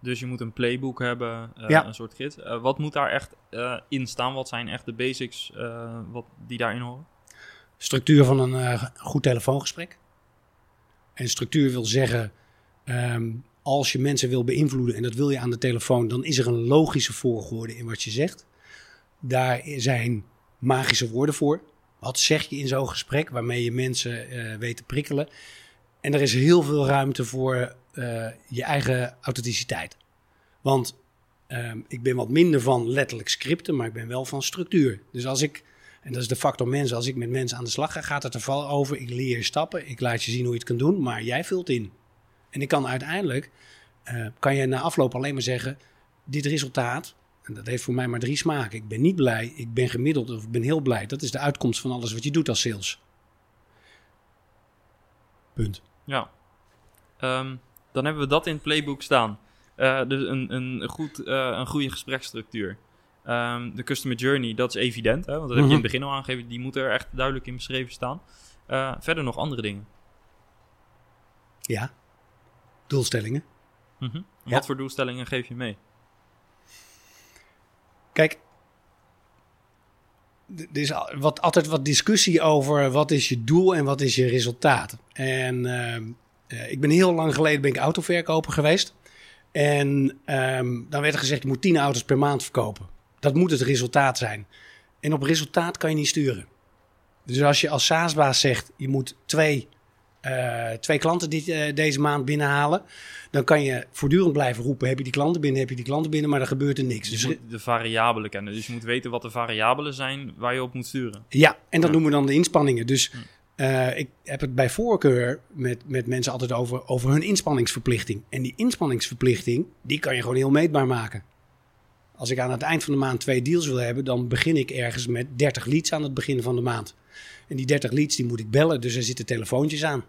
Dus je moet een playbook hebben, uh, Ja. een soort gids. Uh, wat moet daar echt uh, in staan? Wat zijn echt de basics wat, die daarin horen? Structuur van een eh, goed telefoongesprek. En structuur wil zeggen, ehm, als je mensen wil beïnvloeden en dat wil je aan de telefoon, dan is er een logische volgorde in wat je zegt. Daar zijn magische woorden voor. Wat zeg je in zo'n gesprek waarmee je mensen eh, weet te prikkelen? En er is heel veel ruimte voor eh, je eigen authenticiteit. Want ehm, ik ben wat minder van letterlijk scripten, maar ik ben wel van structuur. Dus als ik, en dat is de factor mensen, als ik met mensen aan de slag ga, gaat het er over. Ik leer je stappen, ik laat je zien hoe je het kan doen, maar jij vult in. En ik kan uiteindelijk, eh, kan je na afloop alleen maar zeggen, dit resultaat, En dat heeft voor mij maar drie smaken. Ik ben niet blij, ik ben gemiddeld of ik ben heel blij. Dat is de uitkomst van alles wat je doet als sales. Punt. Ja. Ehm, dan hebben we dat in het playbook staan. Uh, dus een, een, goed, uh, een goede gespreksstructuur. Um, de customer journey, dat is evident. Hè? Want dat heb je in het begin al aangegeven. Die moet er echt duidelijk in beschreven staan. Uh, verder nog andere dingen. Ja. Doelstellingen. Mm -hmm. Wat voor doelstellingen geef je mee? Kijk, er is wat, altijd wat discussie over wat is je doel en wat is je resultaat. En uh, ik ben heel lang geleden ben ik autoverkoper geweest. En um, dan werd er gezegd, je moet 10 auto's per maand verkopen. Dat moet het resultaat zijn. En op resultaat kan je niet sturen. Dus als je als SaaS-baas zegt, je moet twee, uh, twee klanten dit, uh, deze maand binnenhalen, dan kan je voortdurend blijven roepen: heb je die klanten binnen, heb je die klanten binnen, maar dan gebeurt er niks. Dus je moet de variabelen kennen. Dus je moet weten wat de variabelen zijn waar je op moet sturen. Ja, en dat ja. noemen we dan de inspanningen. Dus uh, ik heb het bij voorkeur met, met mensen altijd over, over hun inspanningsverplichting. En die inspanningsverplichting, die kan je gewoon heel meetbaar maken. Als ik aan het eind van de maand twee deals wil hebben, dan begin ik ergens met 30 leads aan het begin van de maand. En die 30 leads die moet ik bellen, dus er zitten telefoontjes aan.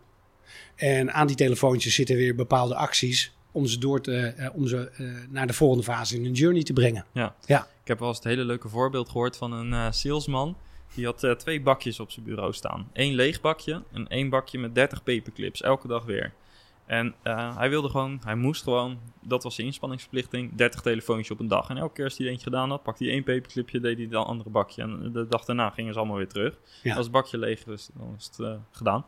En aan die telefoontjes zitten weer bepaalde acties om ze, door te, uh, om ze uh, naar de volgende fase in hun journey te brengen. Ja. ja. Ik heb wel eens het hele leuke voorbeeld gehoord van een salesman. Die had uh, twee bakjes op zijn bureau staan. Eén leeg bakje en één bakje met 30 paperclips. Elke dag weer. En uh, hij wilde gewoon, hij moest gewoon, dat was zijn inspanningsverplichting, 30 telefoontjes op een dag. En elke keer als hij eentje gedaan had, pakte hij één paperclipje, deed hij dan een andere bakje. En de dag daarna gingen ze allemaal weer terug. Ja. Als het bakje leeg was, dan was het uh, gedaan.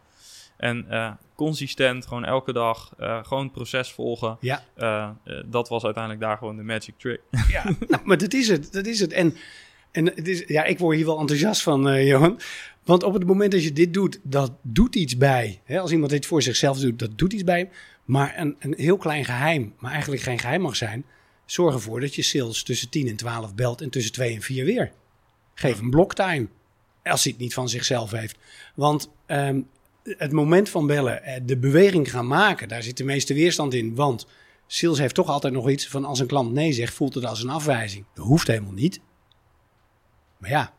En uh, consistent, gewoon elke dag, uh, gewoon het proces volgen. Ja. Uh, dat was uiteindelijk daar gewoon de magic trick. Ja, [LAUGHS] nou, maar dat is het. Dat is het. En, en ja, ik word hier wel enthousiast van, Johan. Want op het moment dat je dit doet, dat doet iets bij. Als iemand dit voor zichzelf doet, dat doet iets bij. Maar een, een heel klein geheim, maar eigenlijk geen geheim mag zijn. Zorg ervoor dat je sales tussen 10 en 12 belt en tussen 2 en 4 weer. Geef een bloktime. Als hij het niet van zichzelf heeft. Want um, het moment van bellen, de beweging gaan maken, daar zit de meeste weerstand in. Want sales heeft toch altijd nog iets van als een klant nee zegt, voelt het als een afwijzing. Dat hoeft helemaal niet. Maar ja,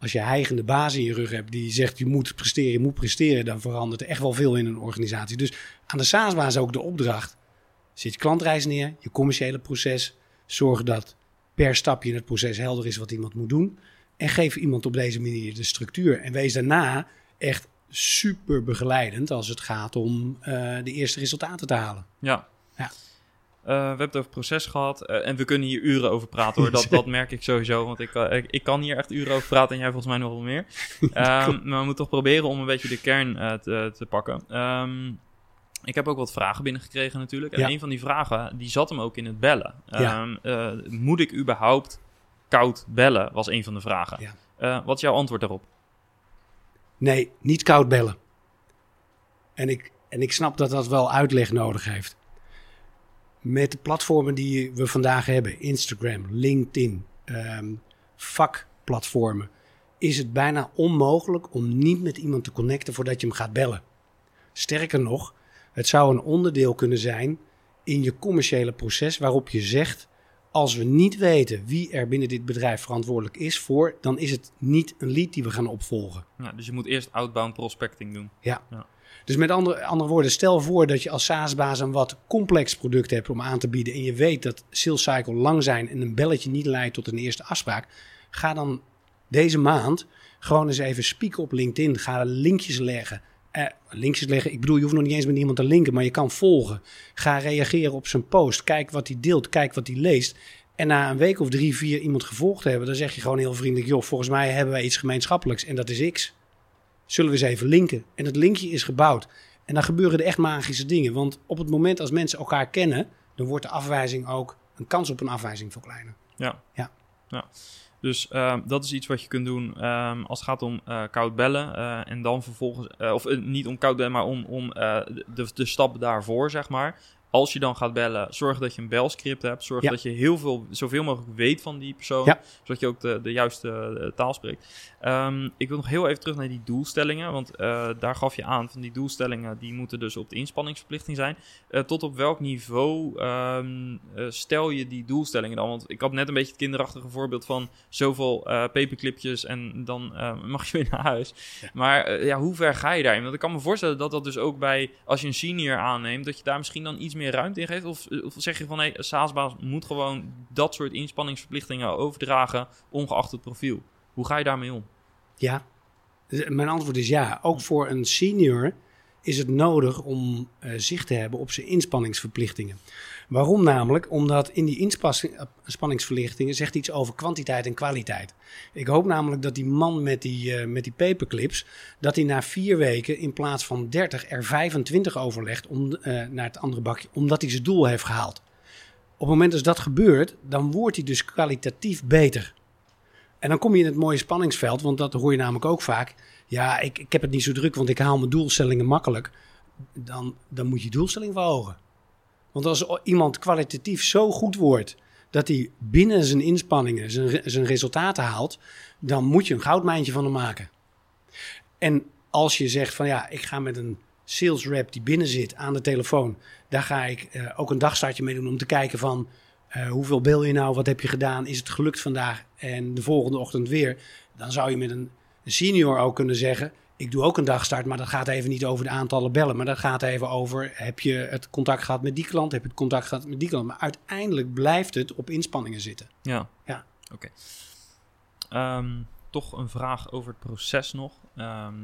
als je heigende baas in je rug hebt die zegt je moet presteren, je moet presteren, dan verandert er echt wel veel in een organisatie. Dus aan de SaaS-baas ook de opdracht. Zet je klantreis neer, je commerciële proces. Zorg dat per stapje in het proces helder is wat iemand moet doen. En geef iemand op deze manier de structuur. En wees daarna echt super begeleidend als het gaat om uh, de eerste resultaten te halen. Ja. ja. Uh, we hebben het over proces gehad uh, en we kunnen hier uren over praten hoor. Dat, dat merk ik sowieso, want ik, ik, ik, kan hier echt uren over praten en jij volgens mij nog wel meer. [LAUGHS] Um, maar we moeten toch proberen om een beetje de kern te, te, pakken. Um, ik heb ook wat vragen binnengekregen natuurlijk. En ja. een van die vragen, die zat hem ook in het bellen. Ja. Um, moet ik überhaupt koud bellen, was een van de vragen. Ja. wat is jouw antwoord daarop? Nee, niet koud bellen. En ik, en ik snap dat dat wel uitleg nodig heeft. Met de platformen die we vandaag hebben, Instagram, LinkedIn, um, vakplatformen, is het bijna onmogelijk om niet met iemand te connecten voordat je hem gaat bellen. Sterker nog, het zou een onderdeel kunnen zijn in je commerciële proces waarop je zegt: als we niet weten wie er binnen dit bedrijf verantwoordelijk is voor, dan is het niet een lead die we gaan opvolgen. Ja, dus je moet eerst outbound prospecting doen. Ja. ja. Dus met andere, andere woorden, stel voor dat je als SaaS-baas een wat complex product hebt om aan te bieden en je weet dat sales cycle lang zijn en een belletje niet leidt tot een eerste afspraak. Ga dan deze maand gewoon eens even spieken op LinkedIn. Ga linkjes leggen. Eh, linkjes leggen. Ik bedoel, je hoeft nog niet eens met iemand te linken, maar je kan volgen. Ga reageren op zijn post. Kijk wat hij deelt. Kijk wat hij leest. En na een week of drie, vier iemand gevolgd hebben, dan zeg je gewoon heel vriendelijk: joh, volgens mij hebben wij iets gemeenschappelijks en dat is X. Zullen we eens even linken? En het linkje is gebouwd. En dan gebeuren er echt magische dingen. Want op het moment als mensen elkaar kennen, dan wordt de afwijzing ook, een kans op een afwijzing veel kleiner. Ja. ja. ja. Dus uh, dat is iets wat je kunt doen um, als het gaat om uh, koud bellen. Uh, en dan vervolgens, of niet om koud bellen, maar om, om de, de stap daarvoor, zeg maar. Als je dan gaat bellen, zorg dat je een belscript hebt. Zorg Ja. dat je heel veel, zoveel mogelijk weet van die persoon. Ja. Zodat je ook de, de juiste eh, taal spreekt. Ehm, ik wil nog heel even terug naar die doelstellingen. Want eh, daar gaf je aan van die doelstellingen, die moeten dus op de inspanningsverplichting zijn. Eh, tot op welk niveau ehm, eh, stel je die doelstellingen dan? Want ik had net een beetje het kinderachtige voorbeeld van zoveel paperclipjes en dan mag je weer naar huis. Maar ja, hoe ver ga je daarin? Want ik kan me voorstellen dat dat dus ook bij, als je een senior aanneemt, dat je daar misschien dan iets meer ruimte in geeft. Of, of zeg je van, nee, een SaaS-baas moet gewoon dat soort inspanningsverplichtingen overdragen, ongeacht het profiel. Hoe ga je daarmee om? Ja, Dus mijn antwoord is ja. Ook voor een senior is het nodig om eh, zicht te hebben op zijn inspanningsverplichtingen. Waarom namelijk? Omdat in die inspanningsverplichtingen zegt iets over kwantiteit en kwaliteit. Ik hoop namelijk dat die man met die, eh, met die paperclips, dat hij na vier weken in plaats van 30 er 25 overlegt om, eh, naar het andere bakje, omdat hij zijn doel heeft gehaald. Op het moment dat dat gebeurt, dan wordt hij dus kwalitatief beter. En dan kom je in het mooie spanningsveld, want dat hoor je namelijk ook vaak. Ja, ik, ik heb het niet zo druk, want ik haal mijn doelstellingen makkelijk. Dan, dan moet je doelstelling verhogen. Want als iemand kwalitatief zo goed wordt dat hij binnen zijn inspanningen zijn, zijn resultaten haalt, dan moet je een goudmijntje van hem maken. En als je zegt van ja, ik ga met een sales rep die binnen zit aan de telefoon, daar ga ik eh, ook een dagstartje mee doen om te kijken van eh, hoeveel bel je nou, wat heb je gedaan, is het gelukt vandaag en de volgende ochtend weer. Dan zou je met een senior ook kunnen zeggen, ik doe ook een dagstart, maar dat gaat even niet over de aantallen bellen, maar dat gaat even over, heb je het contact gehad met die klant, heb je het contact gehad met die klant. Maar uiteindelijk blijft het op inspanningen zitten. Ja. Ja. Oké. Ehm, toch een vraag over het proces nog. Ehm,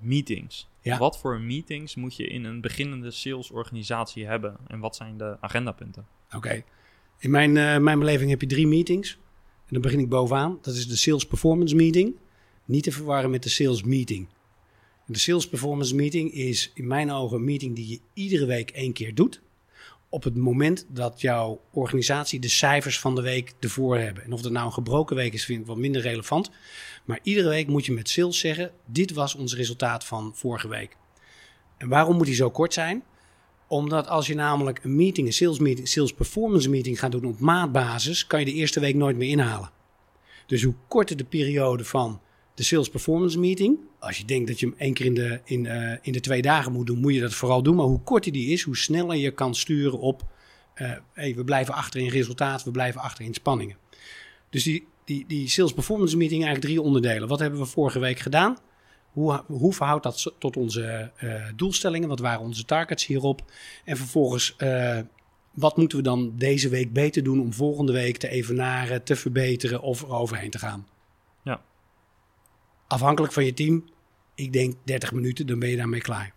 meetings. Ja. Wat voor meetings moet je in een beginnende salesorganisatie hebben? En wat zijn de agendapunten? Oké. In mijn, eh, mijn beleving heb je drie meetings. En dan begin ik bovenaan. Dat is de Sales Performance Meeting. Niet te verwarren met de Sales Meeting. De Sales Performance Meeting is in mijn ogen een meeting die je iedere week één keer doet. Op het moment dat jouw organisatie de cijfers van de week ervoor hebben. En of dat nou een gebroken week is, vind ik wat minder relevant. Maar iedere week moet je met sales zeggen: dit was ons resultaat van vorige week. En waarom moet die zo kort zijn? Omdat als je namelijk een meeting, een sales meeting, sales performance meeting gaat doen op maatbasis, kan je de eerste week nooit meer inhalen. Dus hoe korter de periode van de sales performance meeting, als je denkt dat je hem één keer in de, in, eh, in de twee dagen moet doen, moet je dat vooral doen. Maar hoe korter die is, hoe sneller je kan sturen op, hey, we blijven achter in resultaat, we blijven achter in spanningen. Dus die, die, die sales performance meeting eigenlijk drie onderdelen. Wat hebben we vorige week gedaan? Hoe, hoe verhoudt dat tot onze eh, doelstellingen? Wat waren onze targets hierop? En vervolgens, wat moeten we dan deze week beter doen om volgende week te evenaren, te verbeteren of er overheen te gaan? Afhankelijk van je team, ik denk 30 minuten, dan ben je daarmee klaar.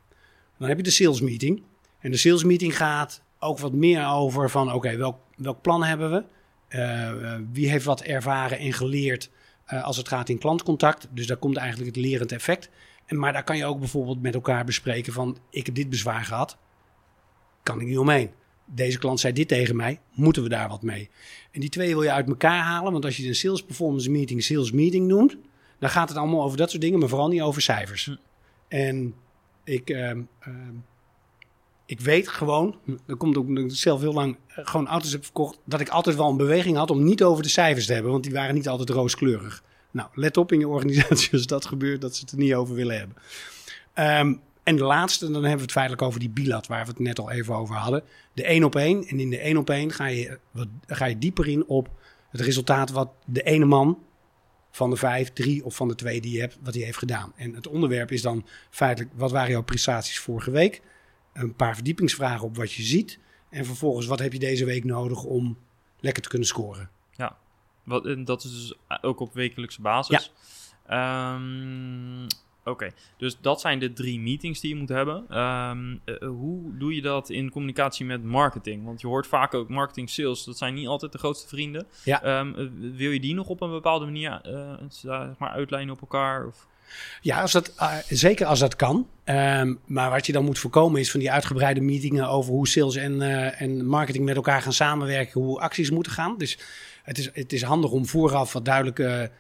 Dan heb je de sales meeting. En de sales meeting gaat ook wat meer over van, oké, welk, welk plan hebben we? Eh, eh, wie heeft wat ervaren en geleerd eh, als het gaat in klantcontact? Dus daar komt eigenlijk het lerend effect. En, maar daar kan je ook bijvoorbeeld met elkaar bespreken van, ik heb dit bezwaar gehad, kan ik niet omheen. Deze klant zei dit tegen mij, moeten we daar wat mee? En die twee wil je uit elkaar halen, want als je een sales performance meeting sales meeting noemt, dan gaat het allemaal over dat soort dingen, maar vooral niet over cijfers. Hm. En ik, ehm, ehm, ik weet gewoon, dat komt ook omdat ik zelf heel lang eh, gewoon auto's heb verkocht, dat ik altijd wel een beweging had om niet over de cijfers te hebben, want die waren niet altijd rooskleurig. Nou, let op in je organisatie [LAUGHS] als dat gebeurt, dat ze het er niet over willen hebben. Ehm, en de laatste, dan hebben we het feitelijk over die bilat, waar we het net al even over hadden. De één op één. En in de één op één ga je, wat, ga je dieper in op het resultaat wat de ene man van de vijf, drie of van de twee die je hebt, wat hij heeft gedaan. En het onderwerp is dan feitelijk, wat waren jouw prestaties vorige week? Een paar verdiepingsvragen op wat je ziet. En vervolgens, wat heb je deze week nodig om lekker te kunnen scoren? Wat, en dat is dus ook op wekelijkse basis. Ehm, Oké, dus dat zijn de drie meetings die je moet hebben. Ehm, eh, hoe doe je dat in communicatie met marketing? Want je hoort vaak ook marketing sales, dat zijn niet altijd de grootste vrienden. Ja. Ehm, eh, wil je die nog op een bepaalde manier eh, zeg maar uitlijnen op elkaar? Of? Ja, als dat, zeker als dat kan. Ehm, maar wat je dan moet voorkomen is van die uitgebreide meetingen over hoe sales en, en marketing met elkaar gaan samenwerken, hoe acties moeten gaan. Dus het is, het is handig om vooraf wat duidelijke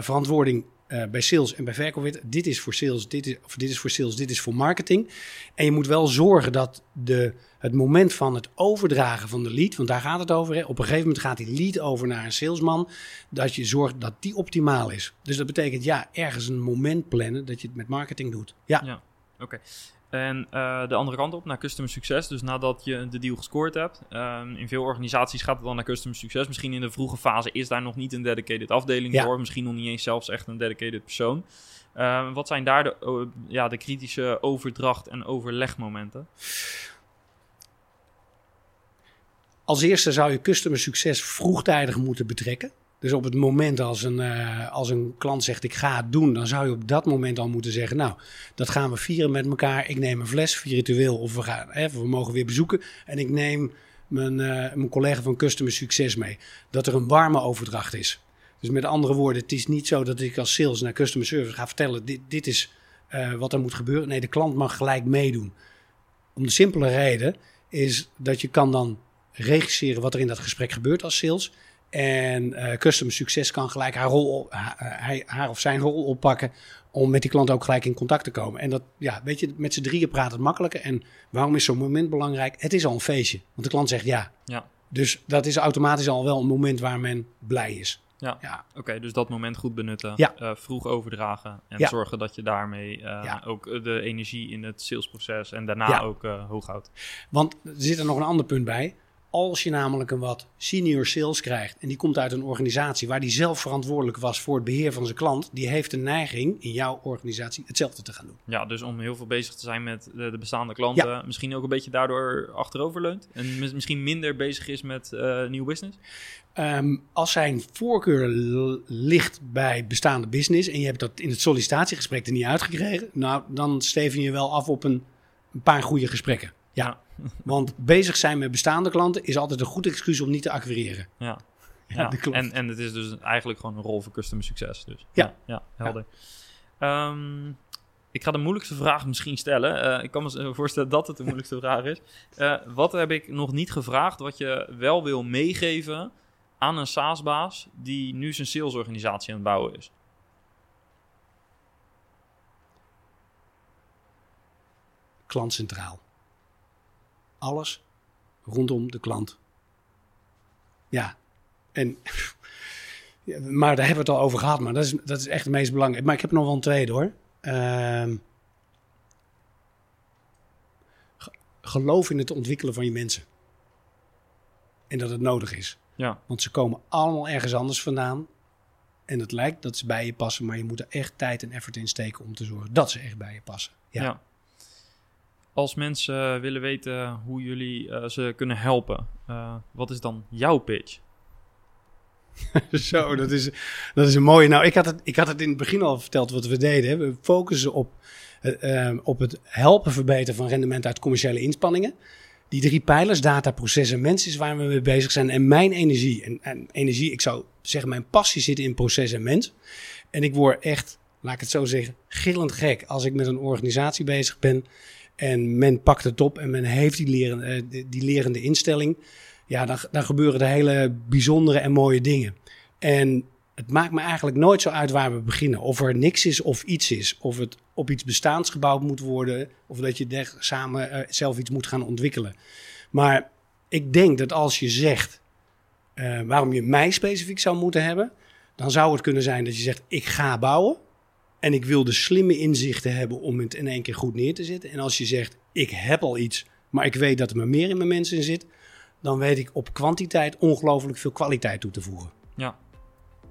verantwoording eh, bij sales en bij verkoop dit is voor sales, dit is, of dit is voor sales, dit is voor marketing. En je moet wel zorgen dat de, het moment van het overdragen van de lead, want daar gaat het over, hè, op een gegeven moment gaat die lead over naar een salesman, dat je zorgt dat die optimaal is. Dus dat betekent ja, ergens een moment plannen dat je het met marketing doet. Ja. Ja, oké. En uh, de andere kant op, naar customer succes. Dus nadat je de deal gescoord hebt. Um, in veel organisaties gaat het dan naar customer succes. Misschien in de vroege fase is daar nog niet een dedicated afdeling Ja. voor. Misschien nog niet eens zelfs echt een dedicated persoon. Uh, wat zijn daar de, uh, ja, de kritische overdracht- en overlegmomenten? Als eerste zou je customer succes vroegtijdig moeten betrekken. Dus op het moment als een, uh, als een klant zegt ik ga het doen, dan zou je op dat moment al moeten zeggen, nou, dat gaan we vieren met elkaar. Ik neem een fles virtueel of we, gaan, hè, we mogen weer bezoeken en ik neem mijn, uh, mijn collega van customer succes mee. Dat er een warme overdracht is. Dus met andere woorden, het is niet zo dat ik als sales naar customer service ga vertellen, dit, dit is uh, wat er moet gebeuren. Nee, de klant mag gelijk meedoen. Om de simpele reden is dat je kan dan regisseren wat er in dat gesprek gebeurt als sales. En uh, customer succes kan gelijk haar, rol, haar, haar of zijn rol oppakken om met die klant ook gelijk in contact te komen. En dat, ja, weet je, met z'n drieën praat het makkelijker. En waarom is zo'n moment belangrijk? Het is al een feestje, want de klant zegt ja. ja. Dus dat is automatisch al wel een moment waar men blij is. Ja, ja. oké, okay, dus dat moment goed benutten, ja. uh, vroeg overdragen en ja. zorgen dat je daarmee uh, ook de energie in het salesproces en daarna ook hoog houdt. Want er zit er nog een ander punt bij. Als je namelijk een wat senior sales krijgt en die komt uit een organisatie waar die zelf verantwoordelijk was voor het beheer van zijn klant, die heeft een neiging in jouw organisatie hetzelfde te gaan doen. Ja, dus om heel veel bezig te zijn met de, de bestaande klanten, ja. misschien ook een beetje daardoor achteroverleunt en misschien minder bezig is met uh, nieuw business? Um, als zijn voorkeur ligt bij bestaande business en je hebt dat in het sollicitatiegesprek er niet uitgekregen, nou dan steven je wel af op een, een paar goede gesprekken. Ja. [LAUGHS] Want bezig zijn met bestaande klanten is altijd een goed excuus om niet te acquireren. Ja. ja, ja. [LAUGHS] En, en het is dus eigenlijk gewoon een rol voor customer succes. Dus. Ja. Ja, helder. Um, ik ga de moeilijkste vraag misschien stellen. Uh, ik kan me voorstellen dat het de moeilijkste [LAUGHS] vraag is. Uh, wat heb ik nog niet gevraagd wat je wel wil meegeven aan een SaaS-baas die nu zijn salesorganisatie aan het bouwen is? Klantcentraal alles rondom de klant. Ja, en, [LAUGHS] maar daar hebben we het al over gehad, maar dat is, dat is echt het meest belangrijk. Maar ik heb er nog wel een tweede hoor. Uh, geloof in het ontwikkelen van je mensen. En dat het nodig is. Ja. Want ze komen allemaal ergens anders vandaan. En het lijkt dat ze bij je passen, maar je moet er echt tijd en effort in steken om te zorgen dat ze echt bij je passen. Ja. ja als mensen willen weten hoe jullie uh, ze kunnen helpen, uh, wat is dan jouw pitch? [LAUGHS] Zo, dat is, dat is een mooie. Nou, ik had, het, ik had het in het begin al verteld wat we deden. We focussen op, uh, op het helpen verbeteren van rendement uit commerciële inspanningen. Die drie pijlers, data, proces en mens, is waar we mee bezig zijn. En mijn energie, en, en energie, ik zou zeggen, mijn passie zit in proces en mens. En ik word echt, laat ik het zo zeggen, gillend gek als ik met een organisatie bezig ben. En men pakt het op en men heeft die lerende, die lerende instelling. Ja, dan, gebeuren er hele bijzondere en mooie dingen. En het maakt me eigenlijk nooit zo uit waar we beginnen. Of er niks is of iets is. Of het op iets bestaans gebouwd moet worden. Of dat je samen uh, zelf iets moet gaan ontwikkelen. Maar ik denk dat als je zegt uh, waarom je mij specifiek zou moeten hebben. Dan zou het kunnen zijn dat je zegt ik ga bouwen. En ik wil de slimme inzichten hebben om het in één keer goed neer te zetten. En als je zegt, ik heb al iets, maar ik weet dat er maar meer in mijn mensen zit, dan weet ik op kwantiteit ongelooflijk veel kwaliteit toe te voegen. Ja.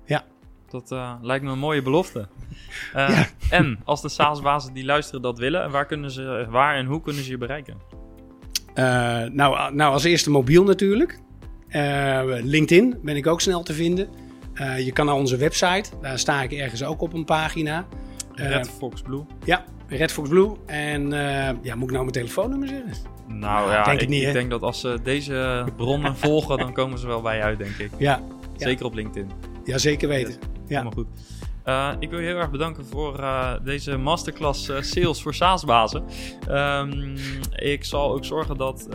Ja. Dat uh, lijkt me een mooie belofte. Uh, [LAUGHS] ja. En als de SaaS-bazen die luisteren dat willen, waar, kunnen ze, waar en hoe kunnen ze je bereiken? Uh, nou, nou, als eerste mobiel natuurlijk. LinkedIn ben ik ook snel te vinden. Uh, je kan naar onze website, daar sta ik ergens ook op een pagina. Uh, Red Fox Blue. Ja, Red Fox Blue. En uh, ja, moet ik nou mijn telefoonnummer zeggen? Nou ja, denk ik, ik, ik denk dat als ze deze bronnen [LAUGHS] volgen, dan komen ze wel bij je uit, denk ik. Ja. Zeker op LinkedIn. Ja, zeker weten. Ja. Helemaal goed. Uh, ik wil je heel erg bedanken voor uh, deze masterclass uh, sales voor SaaS-bazen. Um, ik zal ook zorgen dat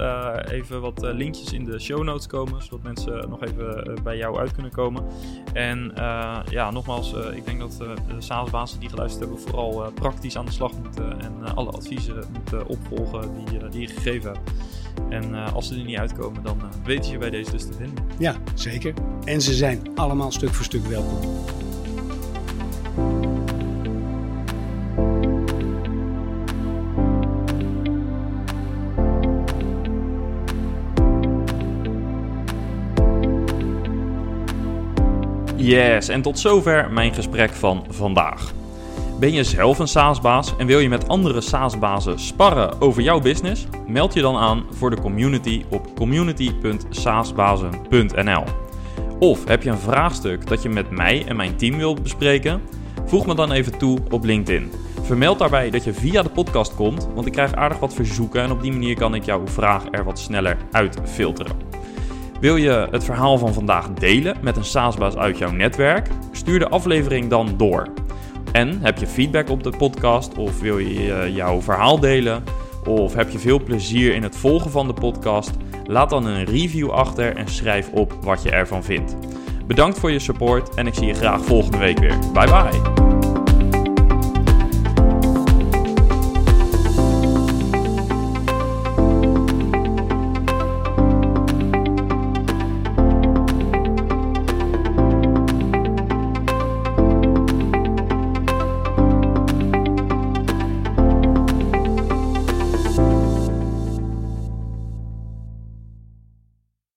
even wat linkjes in de show notes komen, zodat mensen nog even bij jou uit kunnen komen. En ja, nogmaals, ik denk dat de SaaS-bazen die geluisterd hebben vooral praktisch aan de slag moeten en alle adviezen moeten opvolgen die, die je gegeven hebt. En als ze er niet uitkomen, dan weten je bij deze dus te vinden. Ja, zeker. En ze zijn allemaal stuk voor stuk welkom. Yes, en tot zover mijn gesprek van vandaag. Ben je zelf een SaaS-baas en wil je met andere SaaS-bazen sparren over jouw business? Meld je dan aan voor de community op community.saasbazen.nl. Of heb je een vraagstuk dat je met mij en mijn team wilt bespreken? Voeg me dan even toe op LinkedIn. Vermeld daarbij dat je via de podcast komt, want ik krijg aardig wat verzoeken en op die manier kan ik jouw vraag er wat sneller uitfilteren. Wil je het verhaal van vandaag delen met een SaaS-baas uit jouw netwerk? Stuur de aflevering dan door. En heb je feedback op de podcast of wil je eh, jouw verhaal delen? Of heb je veel plezier in het volgen van de podcast? Laat dan een review achter en schrijf op wat je ervan vindt. Bedankt voor je support en ik zie je graag volgende week weer. Bye bye.